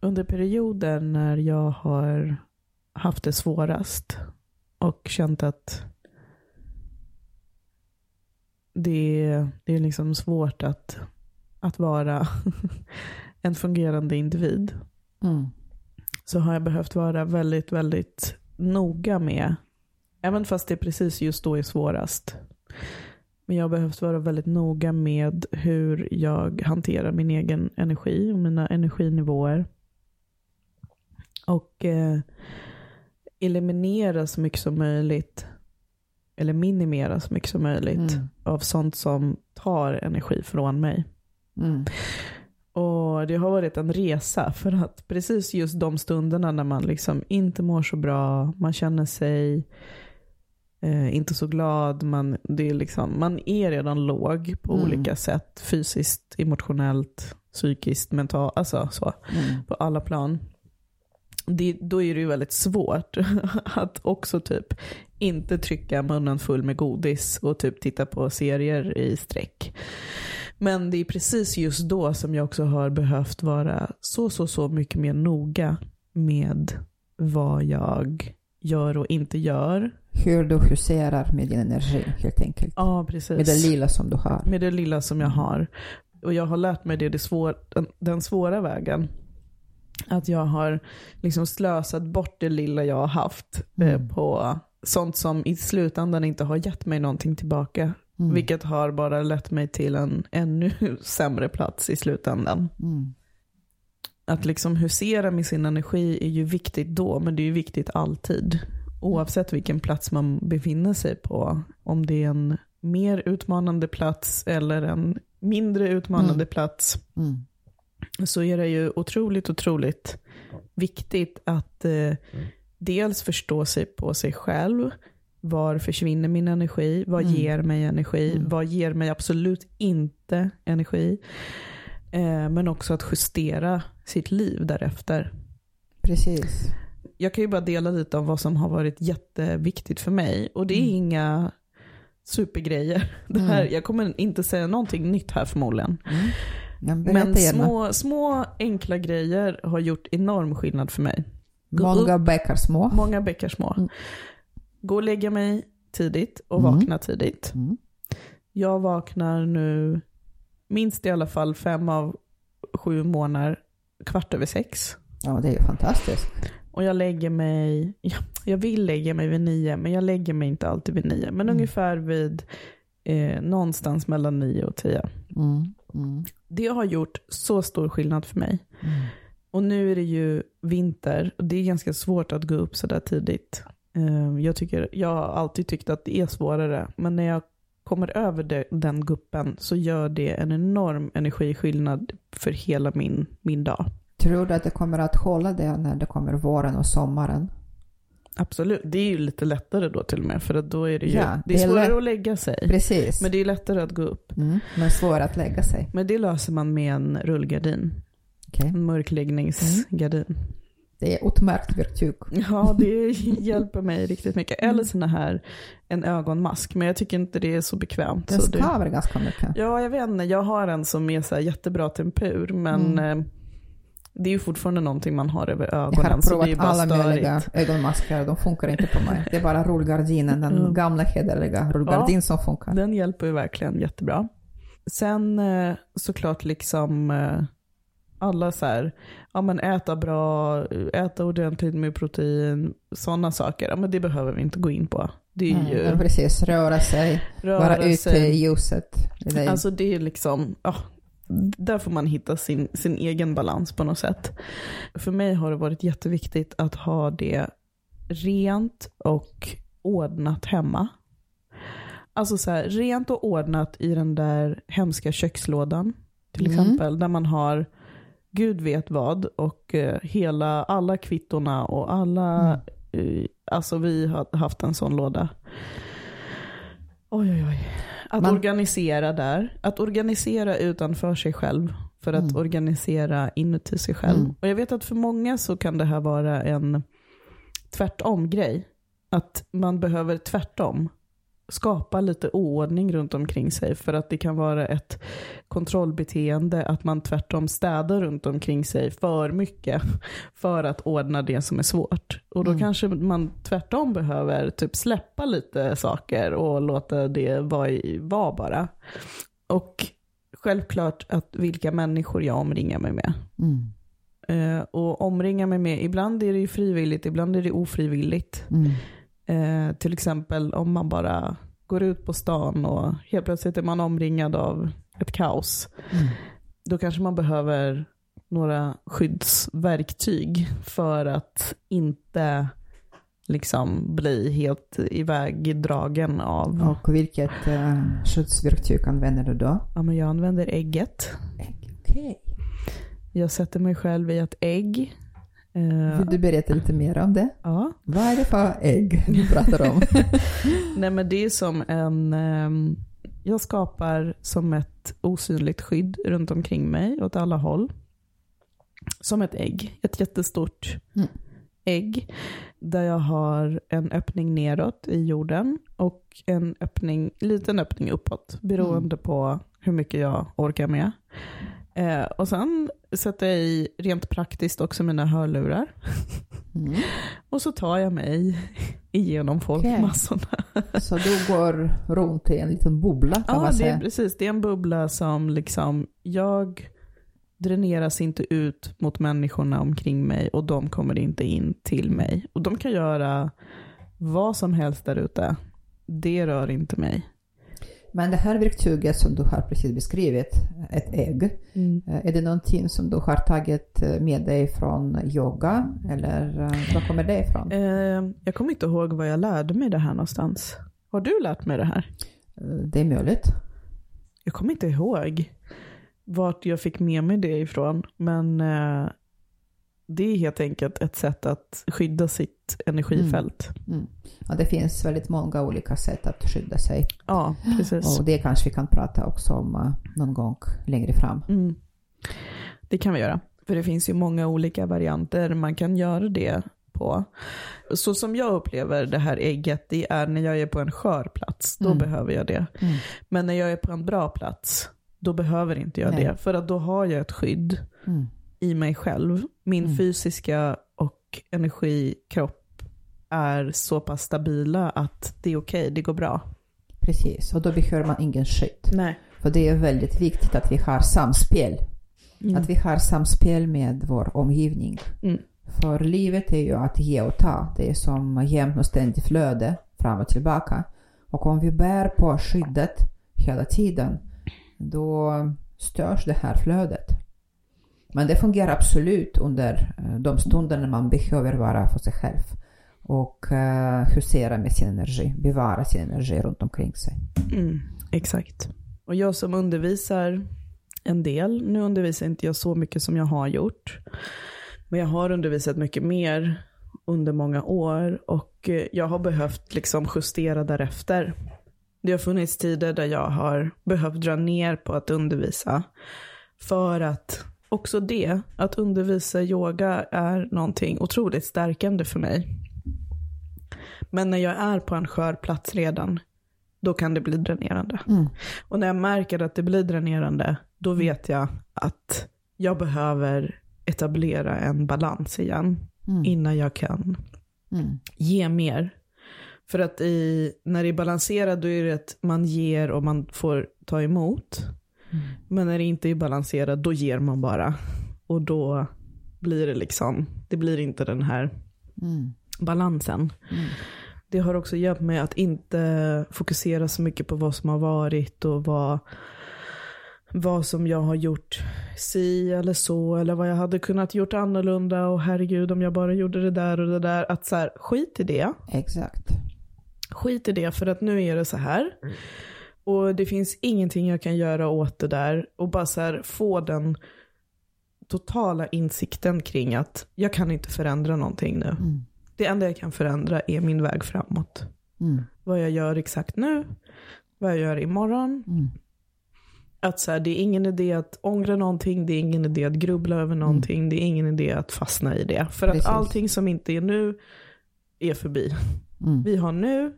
Under perioder när jag har haft det svårast och känt att det, det är liksom svårt att, att vara en fungerande individ Mm. så har jag behövt vara väldigt, väldigt noga med, även fast det precis just då är svårast, men jag har behövt vara väldigt noga med hur jag hanterar min egen energi och mina energinivåer. Och eh, eliminera så mycket som möjligt, eller minimera så mycket som möjligt Mm. av sånt som tar energi från mig. Mm. Och det har varit en resa för att precis just de stunderna när man liksom inte mår så bra, man känner sig eh, inte så glad, man, det är liksom, man är redan låg på Mm. olika sätt. Fysiskt, emotionellt, psykiskt, mentalt, alltså så. Mm. På alla plan. Det, då är det ju väldigt svårt att också typ inte trycka munnen full med godis och typ titta på serier i sträck. Men det är precis just då som jag också har behövt vara så, så, så mycket mer noga med vad jag gör och inte gör. Hur du huserar med din energi helt enkelt. Ja, precis. Med det lilla som du har. Med det lilla som jag har. Och jag har lärt mig det, det svår, den, svåra vägen. Att jag har liksom slösat bort det lilla jag har haft eh, Mm. på sånt som i slutändan inte har gett mig någonting tillbaka. Mm. Vilket har bara lett mig till en ännu sämre plats i slutändan. Mm. Att liksom husera med sin energi är ju viktigt då, men det är ju viktigt alltid. Oavsett vilken plats man befinner sig på. Om det är en mer utmanande plats eller en mindre utmanande Mm. plats. Mm. Så är det ju otroligt, otroligt viktigt att eh, dels förstå sig på sig själv. Var försvinner min energi? Vad Mm. ger mig energi? Mm. Vad ger mig absolut inte energi? Eh, men också att justera sitt liv därefter. Precis. Jag kan ju bara dela lite om vad som har varit jätteviktigt för mig. Och det är Mm. inga supergrejer. Det här. Jag kommer inte säga någonting nytt här förmodligen. Mm. Men Men små, små enkla grejer har gjort enorm skillnad för mig. Många bäckar små. Många bäckar små. Mm. Gå och lägga mig tidigt och Mm. vakna tidigt. Mm. Jag vaknar nu minst i alla fall fem av sju månader kvart över sex. Ja, det är ju fantastiskt. Och jag lägger mig, ja, jag vill lägga mig vid nio, men jag lägger mig inte alltid vid nio. Men Mm. ungefär vid eh, någonstans mellan nio och tio. Mm. Mm. Det har gjort så stor skillnad för mig. Och nu är det ju vinter och det är ganska svårt att gå upp så där tidigt. Eh, Jag, tycker, jag har alltid tyckt att det är svårare, men när jag kommer över den guppen så gör det en enorm energiskillnad för hela min, min dag. Tror du att det kommer att hålla det när det kommer våren och sommaren? Absolut, det är ju lite lättare då till och med, för att då är det ju, Ja, det är det är svårare att lägga sig. Precis. Men det är lättare att gå upp. Mm. Men svårare att lägga sig. Men det löser man med en rullgardin, Okej. en mörkläggningsgardin. Det är utmärkt verktyg. Ja, det hjälper mig riktigt mycket. Eller såna här, en ögonmask. Men jag tycker inte det är så bekvämt. Den så det, skaver ganska mycket. ja, jag vet inte. Jag har en som är så jättebra tempur. Men Mm. eh, det är ju fortfarande någonting man har över Jag ögonen. har så det är provat bara alla störigt. möjliga ögonmasker, de funkar inte på mig. Det är bara rullgardinen, den Mm. gamla hederliga rullgardin som funkar. Den hjälper ju verkligen jättebra. Sen eh, såklart liksom eh, alla så här, ja men äta bra, äta ordentligt med protein, sådana saker. Ja men det behöver vi inte gå in på. Det är Mm, ju ja, precis, röra sig, vara röra ute sig. i ljuset. Det Alltså det är liksom, ja, där får man hitta sin, sin egen balans på något sätt. För mig har det varit jätteviktigt att ha det rent och ordnat hemma. Alltså så här, rent och ordnat i den där hemska kökslådan till Mm. exempel. Där man har gud vet vad och eh, hela, alla kvittorna och alla, Mm. eh, alltså vi har haft en sån låda. Oj, oj, oj. Att Man- organisera där. Att organisera utanför sig själv. För att Mm. organisera inuti sig själv. Mm. Och jag vet att för många så kan det här vara en tvärtom-grej. Att man behöver tvärtom skapa lite oordning runt omkring sig. För att det kan vara ett kontrollbeteende att man tvärtom städar runt omkring sig för mycket. För att ordna det som är svårt. Och då Mm. kanske man tvärtom behöver typ släppa lite saker och låta det vara, i- vara bara. Och självklart att vilka människor jag omringar mig med. Mm. Eh, och omringa mig med, ibland är det ju frivilligt, ibland är det ofrivilligt. Mm. Eh, till exempel om man bara går ut på stan och helt plötsligt är man omringad av ett kaos. Mm. Då kanske man behöver några skyddsverktyg för att inte liksom bli helt ivägdragen av, Och vilket uh, skyddsverktyg använder du då? ja men jag använder ägget. Okej. Jag sätter mig själv i ett ägg. Eh, Vill du berätta lite mer om det? ja. Vad är det för ägg du pratar om? Nej men det är som en, ehm, jag skapar som ett osynligt skydd runt omkring mig åt alla håll. Som ett ägg, ett jättestort Mm. ägg. Där jag har en öppning neråt i jorden och en öppning, liten öppning uppåt. Beroende på hur mycket jag orkar med. Eh, och sen sätter jag i rent praktiskt också mina hörlurar. Mm. Och så tar jag mig igenom folkmassorna. Så du går runt i en liten bubbla kan Ja, man det säga? är, precis. Det är en bubbla som liksom, jag dräneras inte ut mot människorna omkring mig och de kommer inte in till mig. Och de kan göra vad som helst där ute. Det rör inte mig. Men det här verktyget som du har precis beskrivit, ett ägg, eh, är det någonting som du har tagit eh, med dig från yoga eller eh, var kommer det ifrån? Jag kommer inte ihåg var jag lärde mig det här någonstans. Har du lärt mig det här? Det är möjligt. Jag kommer inte ihåg vart jag fick med mig det ifrån. Men det är helt enkelt ett sätt att skydda sitt energifält. Mm. Ja, det finns väldigt många olika sätt att skydda sig. Ja, precis. Och det kanske vi kan prata också om eh, någon gång längre fram. Mm. Det kan vi göra. För det finns ju många olika varianter man kan göra det på. Så som jag upplever det här ägget, det är när jag är på en skör plats. Då Mm. behöver jag det. Mm. Men när jag är på en bra plats, då behöver inte jag Nej. det. För att då har jag ett skydd Mm. I mig själv. Min Mm. fysiska och energikropp är så pass stabila att det är okej, det går bra. Precis, och då behöver man ingen skydd. Nej. För det är väldigt viktigt att vi har samspel. Mm. Att vi har samspel med vår omgivning. Mm. För livet är ju att ge och ta. Det är som jämnt och ständigt flöde fram och tillbaka. Och om vi bär på skyddet hela tiden, då störs det här flödet. Men det fungerar absolut under eh, de stunder när man behöver vara för sig själv och eh, husera med sin energi, bevara sin energi runt omkring sig. Mm, exakt. Och jag som undervisar en del, nu undervisar inte jag så mycket som jag har gjort, men jag har undervisat mycket mer under många år och eh, jag har behövt liksom justera därefter. Det har funnits tider där jag har behövt dra ner på att undervisa för att också det, att undervisa yoga är någonting otroligt stärkande för mig. Men när jag är på en skör plats redan, då kan det bli dränerande. Mm. Och när jag märker att det blir dränerande, då vet jag att jag behöver etablera en balans igen Mm. innan jag kan Mm. ge mer. För att i, när det är balanserat då är det att man ger och man får ta emot. Mm. Men när det inte är balanserat då ger man bara. Och då blir det liksom, det blir inte den här Mm. balansen. Mm. Det har också hjälpt mig att inte fokusera så mycket på vad som har varit och vad, vad som jag har gjort si eller så eller vad jag hade kunnat gjort annorlunda och herregud om jag bara gjorde det där och det där. Att så här, skit i det. Exakt. Skit i det för att nu är det så här. Och det finns ingenting jag kan göra åt det där. Och bara så här, få den totala insikten kring att jag kan inte förändra någonting nu. Mm. Det enda jag kan förändra är min väg framåt. Mm. Vad jag gör exakt nu, vad jag gör imorgon. Mm. Att så här, det är ingen idé att ångra någonting, det är ingen idé att grubbla över någonting, det är ingen idé att fastna i det. För Precis. att allting som inte är nu är förbi. Mm. Vi har nu,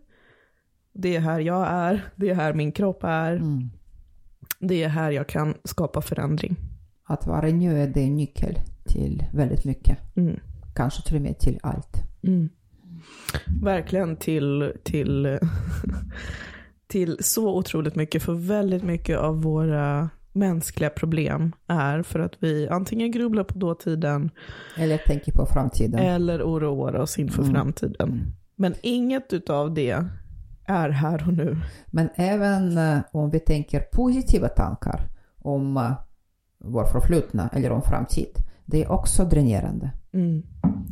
det är här jag är, det är här min kropp är, Mm. det är här jag kan skapa förändring. Att vara nu är det nyckel till väldigt mycket. Mm. Kanske till och med till allt. Mm. Verkligen till, till, till så otroligt mycket. För väldigt mycket av våra mänskliga problem är för att vi antingen grubblar på dåtiden Eller tänker på framtiden. eller oroar oss inför Mm. framtiden. Mm. Men inget utav det är här och nu. Men även eh, om vi tänker positiva tankar om eh, vår förflutna eller om framtid, det är också dränerande. Mm.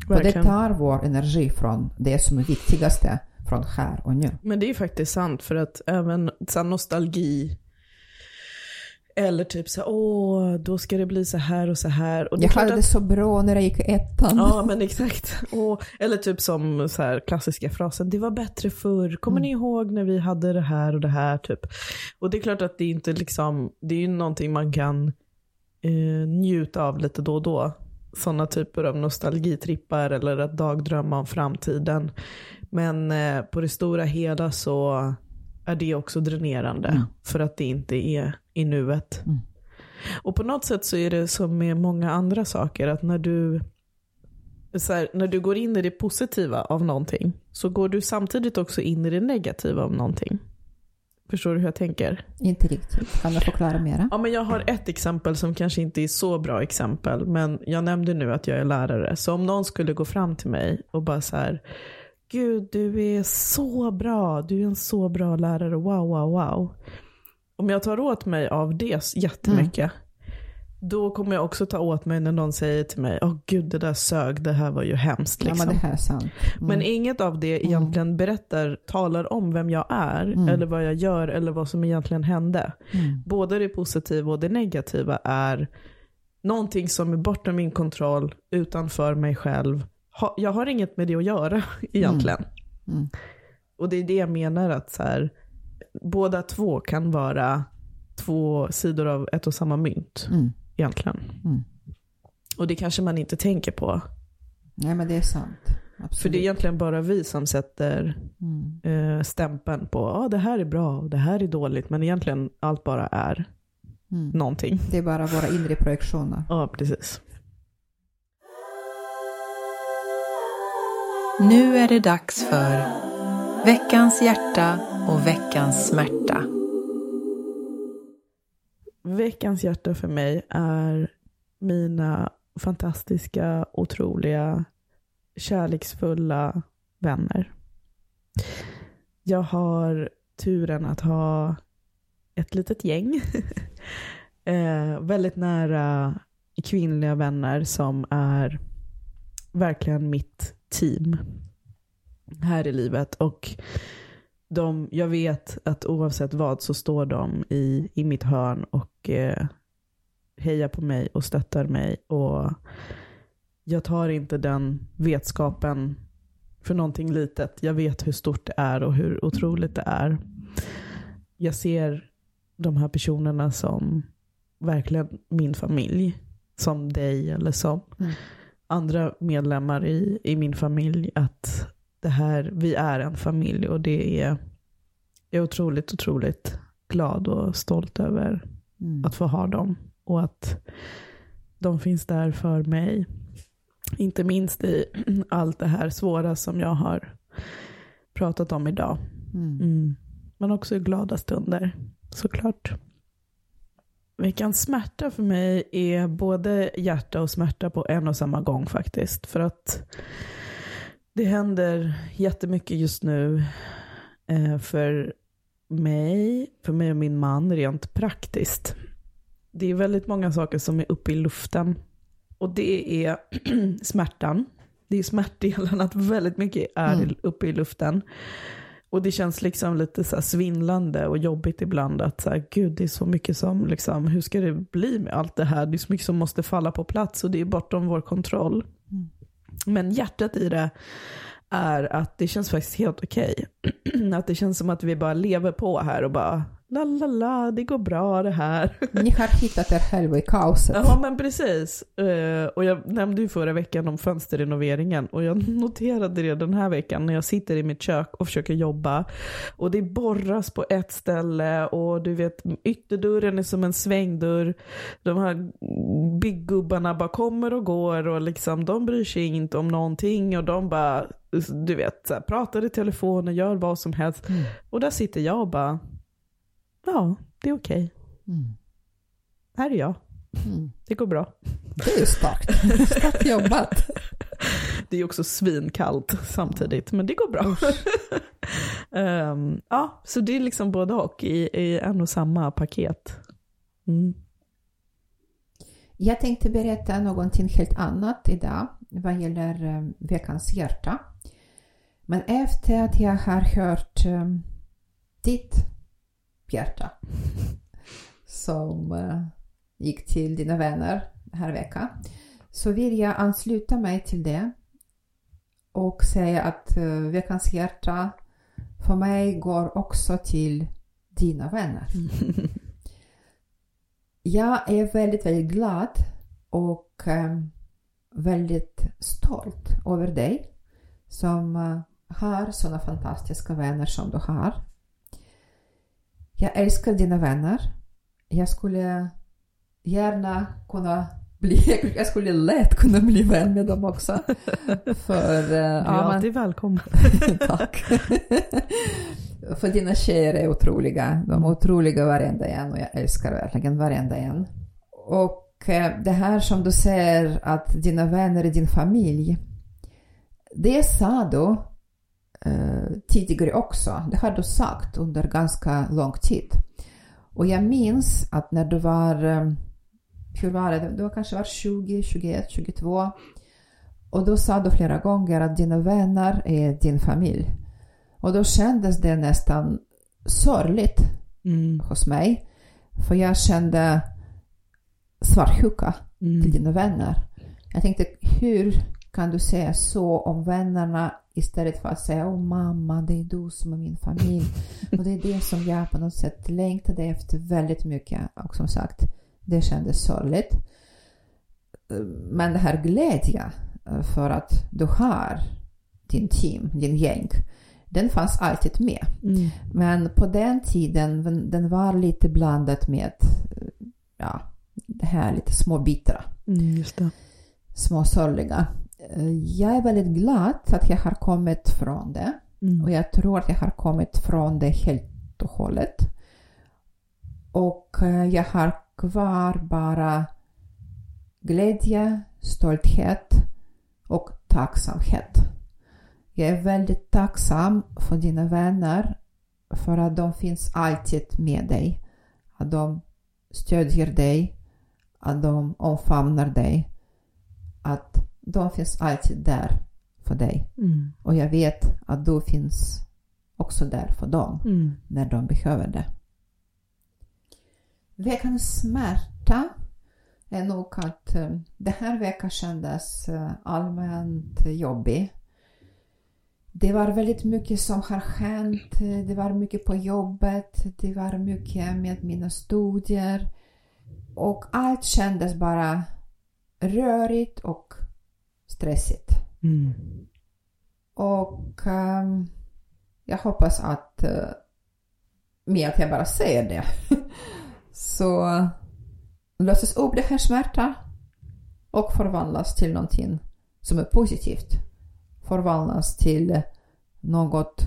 Och det tar vår energi från det som är viktigaste, från här och nu. Men det är faktiskt sant för att även så nostalgi eller typ så här, åh, då ska det bli så här och så här. Och det Jag hade det att, så bra när jag gick ettan. Ja, men exakt. Och, eller typ som så här klassiska frasen, det var bättre förr. Kommer ni ihåg när vi hade det här och det här? Typ. Och det är klart att det är inte liksom, det är ju någonting man kan eh, njuta av lite då och då. Sådana typer av nostalgitrippar eller att dagdrömma om framtiden. Men eh, på det stora hela så är det också dränerande. Mm. För att det inte är i nuet. Mm. Och på något sätt så är det som med många andra saker, att när du, här, när du går in i det positiva av någonting, så går du samtidigt också in i det negativa av någonting. Förstår du hur jag tänker? Inte riktigt. Kan du förklara mera? Ja, men jag har ett exempel som kanske inte är så bra exempel, men jag nämnde nu att jag är lärare. Så om någon skulle gå fram till mig och bara så här, Gud, du är så bra, du är en så bra lärare, wow, wow, wow. Om jag tar åt mig av det jättemycket, då kommer jag också ta åt mig när någon säger till mig, åh gud det där sög, det här var ju hemskt. Ja, Liksom. men det här är sant. Mm. Men inget av det egentligen berättar, talar om vem jag är, Mm. eller vad jag gör, eller vad som egentligen hände. Mm. Både det positiva och det negativa är någonting som är bortom min kontroll, utanför mig själv. Ha, jag har inget med det att göra egentligen. Mm. Och det är det jag menar att så här, båda två kan vara två sidor av ett och samma mynt Mm. egentligen. Mm. Och det kanske man inte tänker på. Nej, men det är sant. Absolut. För det är egentligen bara vi som sätter Mm. eh, stämpeln på att ah, det här är bra och det här är dåligt. Men egentligen allt bara är Mm. någonting. Det är bara våra inre projektioner. Ja, precis. Nu är det dags för veckans hjärta och veckans smärta. Veckans hjärta för mig är mina fantastiska, otroliga, kärleksfulla vänner. Jag har turen att ha ett litet gäng. eh, väldigt nära kvinnliga vänner som är verkligen mitt team här i livet. Och de, jag vet att oavsett vad så står de i, i mitt hörn och eh, hejar på mig och stöttar mig. Och jag tar inte den vetskapen för någonting litet. Jag vet hur stort det är och hur otroligt det är. Jag ser de här personerna som verkligen min familj. Som dig eller som Mm andra medlemmar i, i min familj. Att det här, vi är en familj och det är, jag är otroligt, otroligt glad och stolt över Mm. att få ha dem. Och att de finns där för mig. Inte minst i allt det här svåra som jag har pratat om idag. Mm. Mm. Men också i glada stunder, såklart. Veckans smärta för mig är både hjärta och smärta på en och samma gång faktiskt. För att det händer jättemycket just nu eh, för mig, för mig och min man rent praktiskt. Det är väldigt många saker som är uppe i luften. Och det är smärtan. Det är smärtdelen, att väldigt mycket är Mm. uppe i luften. Och det känns liksom lite så svindlande och jobbigt ibland att så här, gud det är så mycket som, liksom, hur ska det bli med allt det här? Det är så mycket som måste falla på plats och det är bortom vår kontroll. Mm. Men hjärtat i det är att det känns faktiskt helt okej. att det känns som att vi bara lever på här och bara la la la, det går bra det här. Ni har hittat er själva i kaoset. Ja men precis. Eh, och jag nämnde ju förra veckan om fönsterrenoveringen och jag noterade det den här veckan när jag sitter i mitt kök och försöker jobba. Och det borras på ett ställe och du vet ytterdörren är som en svängdörr. De här bygggubbarna bara kommer och går och liksom de bryr sig inte om någonting och de bara du vet så här, pratar i telefon och gör vad som helst. Mm. Och där sitter jag och bara ja det är okej. Mm. här är jag. Mm. Det går bra. Det är starkt. Starkt jobbat. Det är också svinkallt samtidigt, men det går bra. um, ja, så det är liksom både och i, i en och samma paket. Mm. Jag tänkte berätta någonting helt annat idag vad gäller eh, veckans hjärta. Men efter att jag har hört eh, ditt hjärta som eh, gick till dina vänner den här veckan så vill jag ansluta mig till det och säga att eh, veckans hjärta för mig går också till dina vänner. Jag är väldigt, väldigt glad och eh, väldigt stolt över dig som har sådana fantastiska vänner som du har. Jag älskar dina vänner. Jag skulle gärna kunna bli, jag skulle lätt kunna bli vän med dem också. För, eh, Du är ja, alltid välkommen. Tack. För dina tjejer är otroliga. De är otroliga varenda en och jag älskar verkligen varenda en. Och eh, det här som du säger att dina vänner är din familj. Det sa du eh, tidigare också. Det har du sagt under ganska lång tid. Och jag minns att när du var, eh, hur var det, du var kanske var 20, 21, 22. Och då sa du flera gånger att dina vänner är din familj. Och då kändes det nästan sorgligt Mm. hos mig. För jag kände svartsjuka till Mm. dina vänner. Jag tänkte, hur kan du säga så om vännerna istället för att säga åh mamma, det är du som är min familj. Och det är det som jag på något sätt längtade efter väldigt mycket. Och som sagt, det kändes sorgligt. Men det här glädjen för att du har din team, din gäng, den fanns alltid med. Mm. Men på den tiden den- var lite blandat med ja, det här lite små bittra, Mm, små sorgliga. Eh, Jag är väldigt glad att jag har kommit från det Mm. och jag tror att jag har kommit från det helt och hållet. Och eh, jag har kvar bara glädje, stolthet och tacksamhet. Jag är väldigt tacksam för dina vänner för att de finns alltid med dig. Att de stödjer dig, att de omfamnar dig, att de finns alltid där för dig. Mm. Och jag vet att du finns också där för dem Mm. när de behöver det. Veckans smärta är nog att eh, den här veckan kändes eh, allmänt jobbig. Det var väldigt mycket som har hänt. Det var mycket på jobbet. Det var mycket med mina studier. Och allt kändes bara rörigt och stressigt. Mm. Och ehm, jag hoppas att uh, med att jag bara säger det så löses upp det här smärta och förvandlas till någonting som är positivt. Förvandlas till något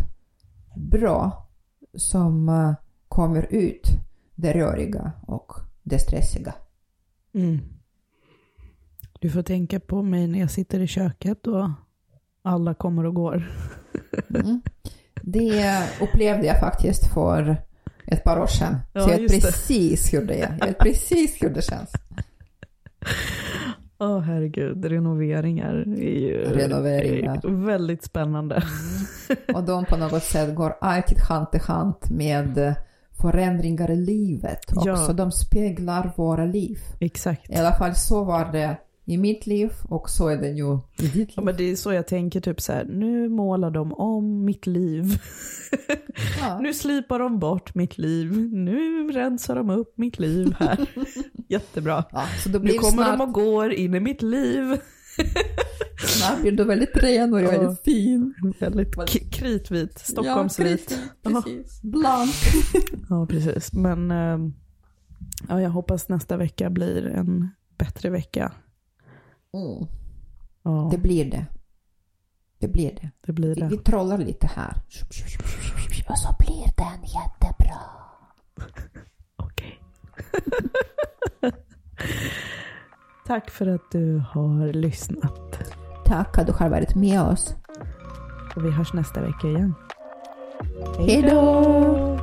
bra som eh, kommer ut det röriga och det stressiga. Mm. Du får tänka på mig när jag sitter i köket och alla kommer och går. Mm. Det upplevde jag faktiskt för ett par år sedan. Ja, så jag vet just det. precis hur det är. Jag vet precis hur det känns. Åh herregud, renoveringar är ju Renoveringar. är väldigt spännande. Och de på något sätt går alltid hand i hand med förändringar i livet. Ja. Också de speglar våra liv. Exakt. I alla fall så var det i mitt liv och så är det ju i ditt Ja, liv. men det är så jag tänker, typ så här, nu målar de om mitt liv. Ja. Nu slipar de bort mitt liv. Nu rensar de upp mitt liv här. Jättebra. Ja, så då Nu blir kommer snart, de och går in i mitt liv. snart blir du väldigt ren och Ja. väldigt fin. Väldigt kritvit, Stockholmsvit. Ja, precis. Blank. Ja, precis. Men ehm, ja, jag hoppas nästa vecka blir en bättre vecka. Mm. Ja. Det blir det. Det blir det. det, blir det. Vi, vi trollar lite här. Och så blir den jättebra. Okej. Tack för att du har lyssnat. Tack att du har varit med oss. Och vi hörs nästa vecka igen. Hej då!